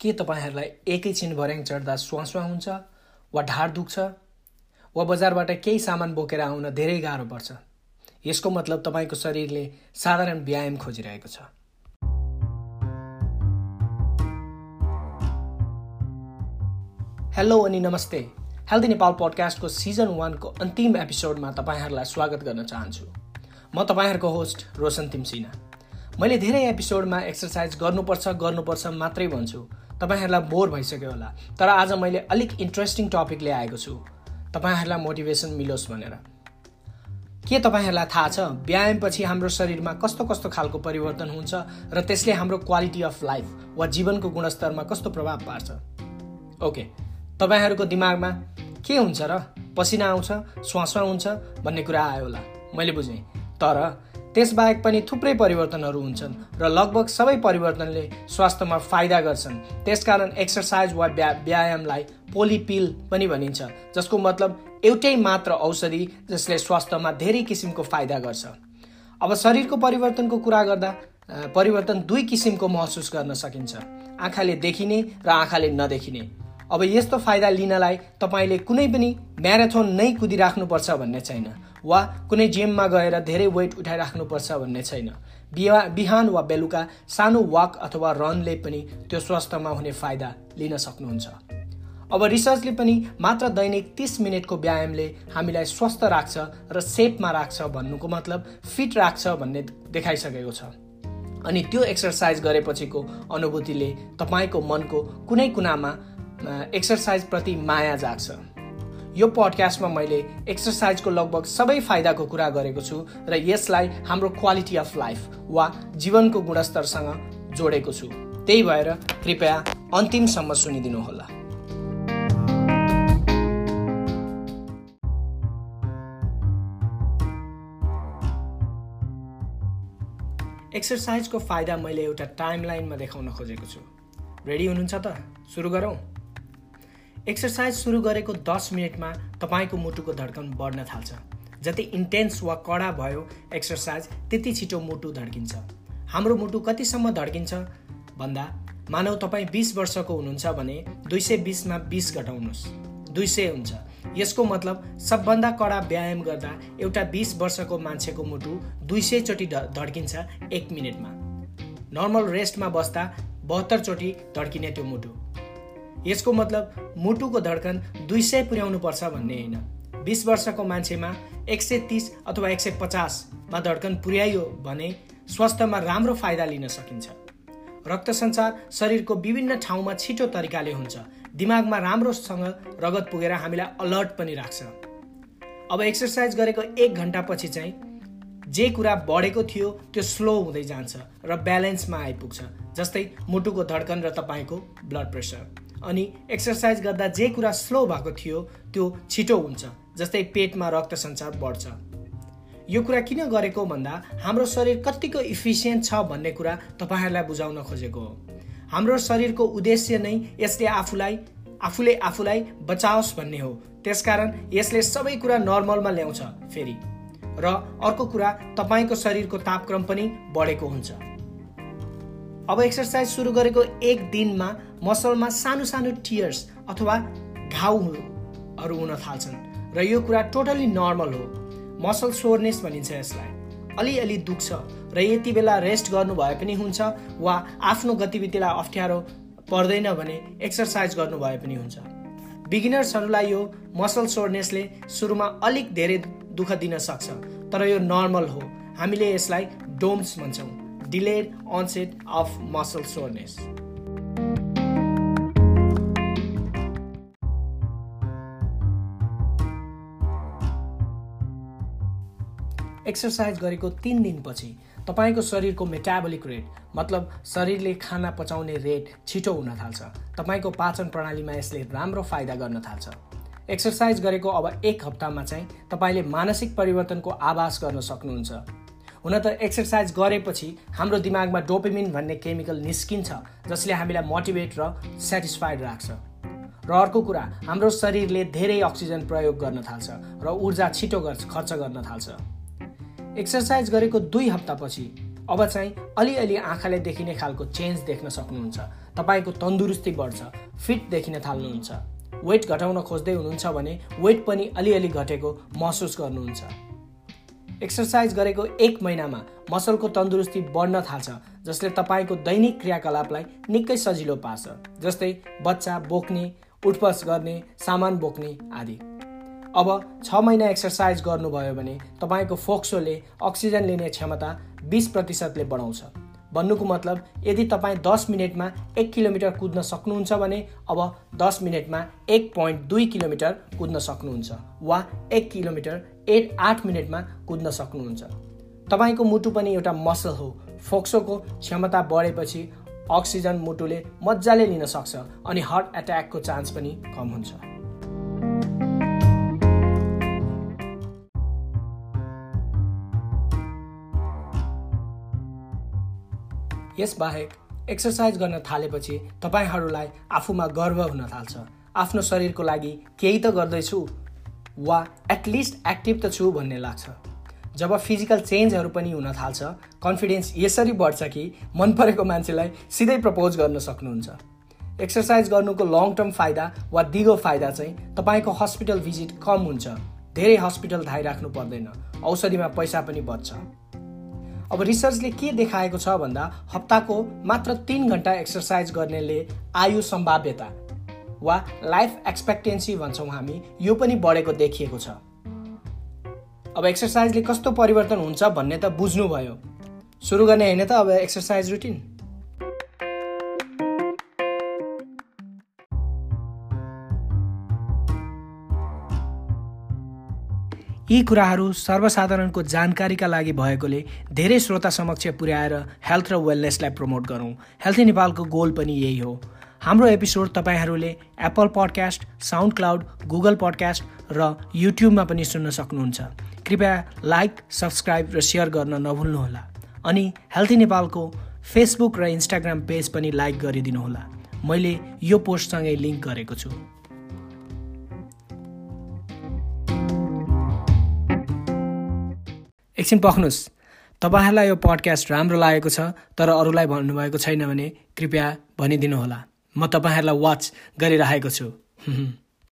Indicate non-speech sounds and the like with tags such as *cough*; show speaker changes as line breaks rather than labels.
के तपाईँहरूलाई एकैछिन भर्याङ चढ्दा स्वास्वा हुन्छ वा ढाड दुख्छ वा बजारबाट केही सामान बोकेर आउन धेरै गाह्रो पर्छ? यसको मतलब तपाईँको शरीरले साधारण व्यायाम खोजिरहेको छ। हेलो अनि नमस्ते। हेल्दी नेपाल पडकास्टको सिजन वानको अन्तिम एपिसोडमा तपाईँहरूलाई स्वागत गर्न चाहन्छु। म तपाईँहरूको होस्ट रोशन तिमसिना मैले धेरै एपिसोडमा एक्सर्साइज गर्नुपर्छ गर्नुपर्छ मात्रै भन्छु। तपाईँहरूलाई बोर भइसक्यो होला। तर आज मैले अलिक इन्ट्रेस्टिङ टपिक ल्याएको छु। तपाईँहरूलाई मोटिभेसन मिलोस् भनेर। के तपाईँहरूलाई थाहा छ व्यायामपछि हाम्रो शरीरमा कस्तो कस्तो खालको परिवर्तन हुन्छ र त्यसले हाम्रो क्वालिटी अफ लाइफ वा जीवनको गुणस्तरमा कस्तो प्रभाव पार्छ? ओके तपाईँहरूको दिमागमा के हुन्छ र पसिना आउँछ श्वासमा हुन्छ भन्ने कुरा आयो होला। मैले बुझेँ। तर त्यसबाहेक पनि थुप्रै परिवर्तनहरू हुन्छन् र लगभग सबै परिवर्तनले स्वास्थ्यमा फाइदा गर्छन्। त्यसकारण एक्सर्साइज वा व्या व्यायामलाई पोलिपिल पनि भनिन्छ जसको मतलब एउटै मात्र औषधि जसले स्वास्थ्यमा धेरै किसिमको फाइदा गर्छ। अब शरीरको परिवर्तनको कुरा गर्दा परिवर्तन दुई किसिमको महसुस गर्न सकिन्छ आँखाले देखिने र आँखाले नदेखिने। अब यस्तो फाइदा लिनलाई तपाईँले कुनै पनि म्याराथोन नै कुदिराख्नुपर्छ भन्ने छैन। वा कुनै जिममा गएर धेरै वेट उठाइराख्नुपर्छ भन्ने छैन। बिहा बिहान वा बेलुका सानो वाक अथवा रनले पनि त्यो स्वास्थ्यमा हुने फाइदा लिन सक्नुहुन्छ। अब रिसर्चले पनि मात्र दैनिक तिस मिनटको व्यायामले हामीलाई स्वस्थ राख्छ र सेपमा राख्छ भन्नुको मतलब फिट राख्छ भन्ने देखाइसकेको छ। अनि त्यो एक्सर्साइज गरेपछिको अनुभूतिले तपाईँको मनको कुनै कुनामा एक्सर्साइजप्रति माया जाग्छ। यो पडकास्टमा मैले एक्सर्साइजको लगभग सबै फाइदाको कुरा गरेको छु र यसलाई हाम्रो क्वालिटी अफ लाइफ वा जीवनको गुणस्तरसँग जोडेको छु। त्यही भएर कृपया अन्तिमसम्म सुनिदिनु होला एक्सर्साइजको फाइदा मैले एउटा टाइमलाइनमा देखाउन खोजेको छु। रेडी हुनुहुन्छ त? सुरु गरौँ। एक्सर्साइज सुरु गरेको दस मिनटमा तपाईँको मुटुको धड्कन बढ्न थाल्छ। जति इन्टेन्स वा कडा भयो एक्सर्साइज त्यति छिटो मुटु धड्किन्छ। हाम्रो मुटु कतिसम्म धड्किन्छ? भन्दा मानव तपाईँ बिस वर्षको हुनुहुन्छ भने दुई सय बिसमा बिस घटाउनुहोस्। दुई सय हुन्छ। यसको मतलब सबभन्दा कडा व्यायाम गर्दा एउटा बिस वर्षको मान्छेको मुटु दुई सयचोटि धड्किन्छ एक मिनटमा। नर्मल रेस्टमा बस्दा बहत्तरचोटि धड्किने त्यो मुटु। यसको मतलब मुटुको धड्कन दुई सय पुर्याउनु पर्छ भन्ने होइन। बिस वर्षको मान्छेमा एक सय तिस अथवा एक सय पचासमा धड्कन पुर्याइयो भने स्वास्थ्यमा राम्रो फाइदा लिन सकिन्छ। रक्त सञ्चार शरीरको विभिन्न ठाउँमा छिटो तरिकाले हुन्छ। दिमागमा राम्रोसँग रगत पुगेर हामीलाई अलर्ट पनि राख्छ। अब एक्सर्साइज गरेको एक घन्टापछि चाहिँ जे कुरा बढेको थियो त्यो स्लो हुँदै जान्छ र ब्यालेन्समा आइपुग्छ जस्तै मुटुको धड्कन र तपाईँको ब्लड प्रेसर। अनि एक्सर्साइज गर्दा जे कुरा स्लो भएको थियो त्यो छिटो हुन्छ जस्तै पेटमा रक्त सञ्चार बढ्छ। यो कुरा किन गरेको भन्दा हाम्रो शरीर कतिको इफिसियन्ट छ भन्ने कुरा तपाईँहरूलाई बुझाउन खोजेको हो। हाम्रो शरीरको उद्देश्य नै यसले आफूलाई आफूले आफूलाई बचाओस् भन्ने हो। त्यसकारण यसले सबै कुरा नर्मलमा ल्याउँछ फेरि। र अर्को कुरा तपाईँको शरीरको तापक्रम पनि बढेको हुन्छ। अब एक्सर्साइज सुरु गरेको एक दिनमा मसलमा सानो सानो टियर्स अथवा घाउहरू हुन थाल्छन्। र यो कुरा टोटली नर्मल हो। मसल सोरनेस भनिन्छ यसलाई। अलिअलि दुख्छ र यति बेला रेस्ट गर्नु भए पनि हुन्छ वा आफ्नो गतिविधिलाई अप्ठ्यारो पर्दैन भने एक्सर्साइज गर्नु भए पनि हुन्छ। बिगिनर्सहरूलाई यो मसल सोरनेसले सुरुमा अलिक धेरै दुःख दिन सक्छ तर यो नर्मल हो। हामीले यसलाई डोम्स भन्छौँ। Delayed onset of muscle soreness. Exercise गरेको तिन दिनपछि तपाईँको शरीरको मेटाबोलिक रेट मतलब शरीरले खाना पचाउने रेट छिटो हुन थाल्छ। तपाईँको पाचन प्रणालीमा यसले राम्रो फाइदा गर्न थाल्छ। एक्सर्साइज गरेको अब एक हप्तामा चाहिँ तपाईँले मानसिक परिवर्तनको आभास गर्न सक्नुहुन्छ। हुन त एक्सर्साइज गरेपछि हाम्रो दिमागमा डोपेमिन भन्ने केमिकल निस्किन्छ जसले हामीलाई मोटिभेट र सेटिस्फाइड राख्छ। र अर्को कुरा हाम्रो शरीरले धेरै अक्सिजन प्रयोग गर्न थाल्छ र ऊर्जा छिटो खर्च गर्न थाल्छ। एक्सर्साइज गरेको दुई हप्तापछि अब चाहिँ अलिअलि आँखाले देखिने खालको चेन्ज देख्न सक्नुहुन्छ। तपाईँको तन्दुरुस्ती बढ्छ फिट देखिन थाल्नुहुन्छ। वेट घटाउन खोज्दै हुनुहुन्छ भने वेट पनि अलिअलि घटेको महसुस गर्नुहुन्छ। एक्सर्साइज गरेको एक महिनामा मसलको तन्दुरुस्ती बढ्न थाल्छ जसले तपाईँको दैनिक क्रियाकलापलाई निकै सजिलो पार्छ। जस्तै बच्चा बोक्ने उठबस गर्ने सामान बोक्ने आदि। अब छ महिना एक्सर्साइज गर्नुभयो भने तपाईँको फोक्सोले अक्सिजन लिने क्षमता बिस प्रतिशतले बढाउँछ। भन्नुको मतलब यदि तपाईँ दस मिनटमा एक किलोमिटर कुद्न सक्नुहुन्छ भने अब दस मिनटमा एक पोइन्ट दुई किलोमिटर कुद्न सक्नुहुन्छ वा एक किलोमिटर एट आठ मिनटमा कुद्न सक्नुहुन्छ। तपाईँको मुटु पनि एउटा मसल हो। फोक्सोको क्षमता बढेपछि अक्सिजन मुटुले मजाले लिन सक्छ अनि हार्ट एट्याकको चान्स पनि कम हुन्छ। यसबाहेक एक्सर्साइज गर्न थालेपछि तपाईँहरूलाई आफूमा गर्व हुन थाल्छ। आफ्नो शरीरको लागि केही त गर्दैछु वा एटलिस्ट एक्टिभ त छु भन्ने लाग्छ। जब फिजिकल चेन्जहरू पनि हुन थाल्छ कन्फिडेन्स यसरी बढ्छ कि मन परेको मान्छेलाई सिधै प्रपोज गर्न सक्नुहुन्छ। एक्सर्साइज गर्नुको लङ टर्म फाइदा वा दिगो फाइदा चाहिँ तपाईँको हस्पिटल भिजिट कम हुन्छ। धेरै हस्पिटल धाइराख्नु पर्दैन। औषधिमा पैसा पनि बच्छ। अब रिसर्चले के देखाएको छ भन्दा हप्ताको मात्र तिन घन्टा एक्सर्साइज गर्नेले आयु सम्भाव्यता वा लाइफ एक्सपेक्टेन्सी भन्छौँ हामी यो पनि बढेको देखिएको छ। अब एक्सर्साइजले कस्तो परिवर्तन हुन्छ भन्ने त बुझ्नुभयो। सुरु गर्ने होइन त अब एक्सर्साइज रुटिन। यी कुराहरू सर्वसाधारणको जानकारीका लागि भएकोले धेरै श्रोता समक्ष पुर्याएर हेल्थ र वेलनेसलाई प्रमोट गरौँ। हेल्थी नेपालको गोल पनि यही हो। हाम्रो एपिसोड तपाईँहरूले Apple podcast SoundCloud Google podcast र युट्युबमा पनि सुन्न सक्नुहुन्छ। कृपया लाइक सब्सक्राइब र सेयर गर्न नभुल्नुहोला। अनि हेल्थी नेपालको फेसबुक र इन्स्टाग्राम पेज पनि लाइक गरिदिनुहोला। मैले यो पोस्टसँगै लिङ्क गरेको छु। एकछिन पख्नुहोस्। तपाईँहरूलाई यो पडकास्ट राम्रो लागेको छ तर अरूलाई भन्नुभएको छैन भने कृपया भनिदिनुहोला। म तपाईँहरूलाई वाच गरिरहेको छु। *laughs*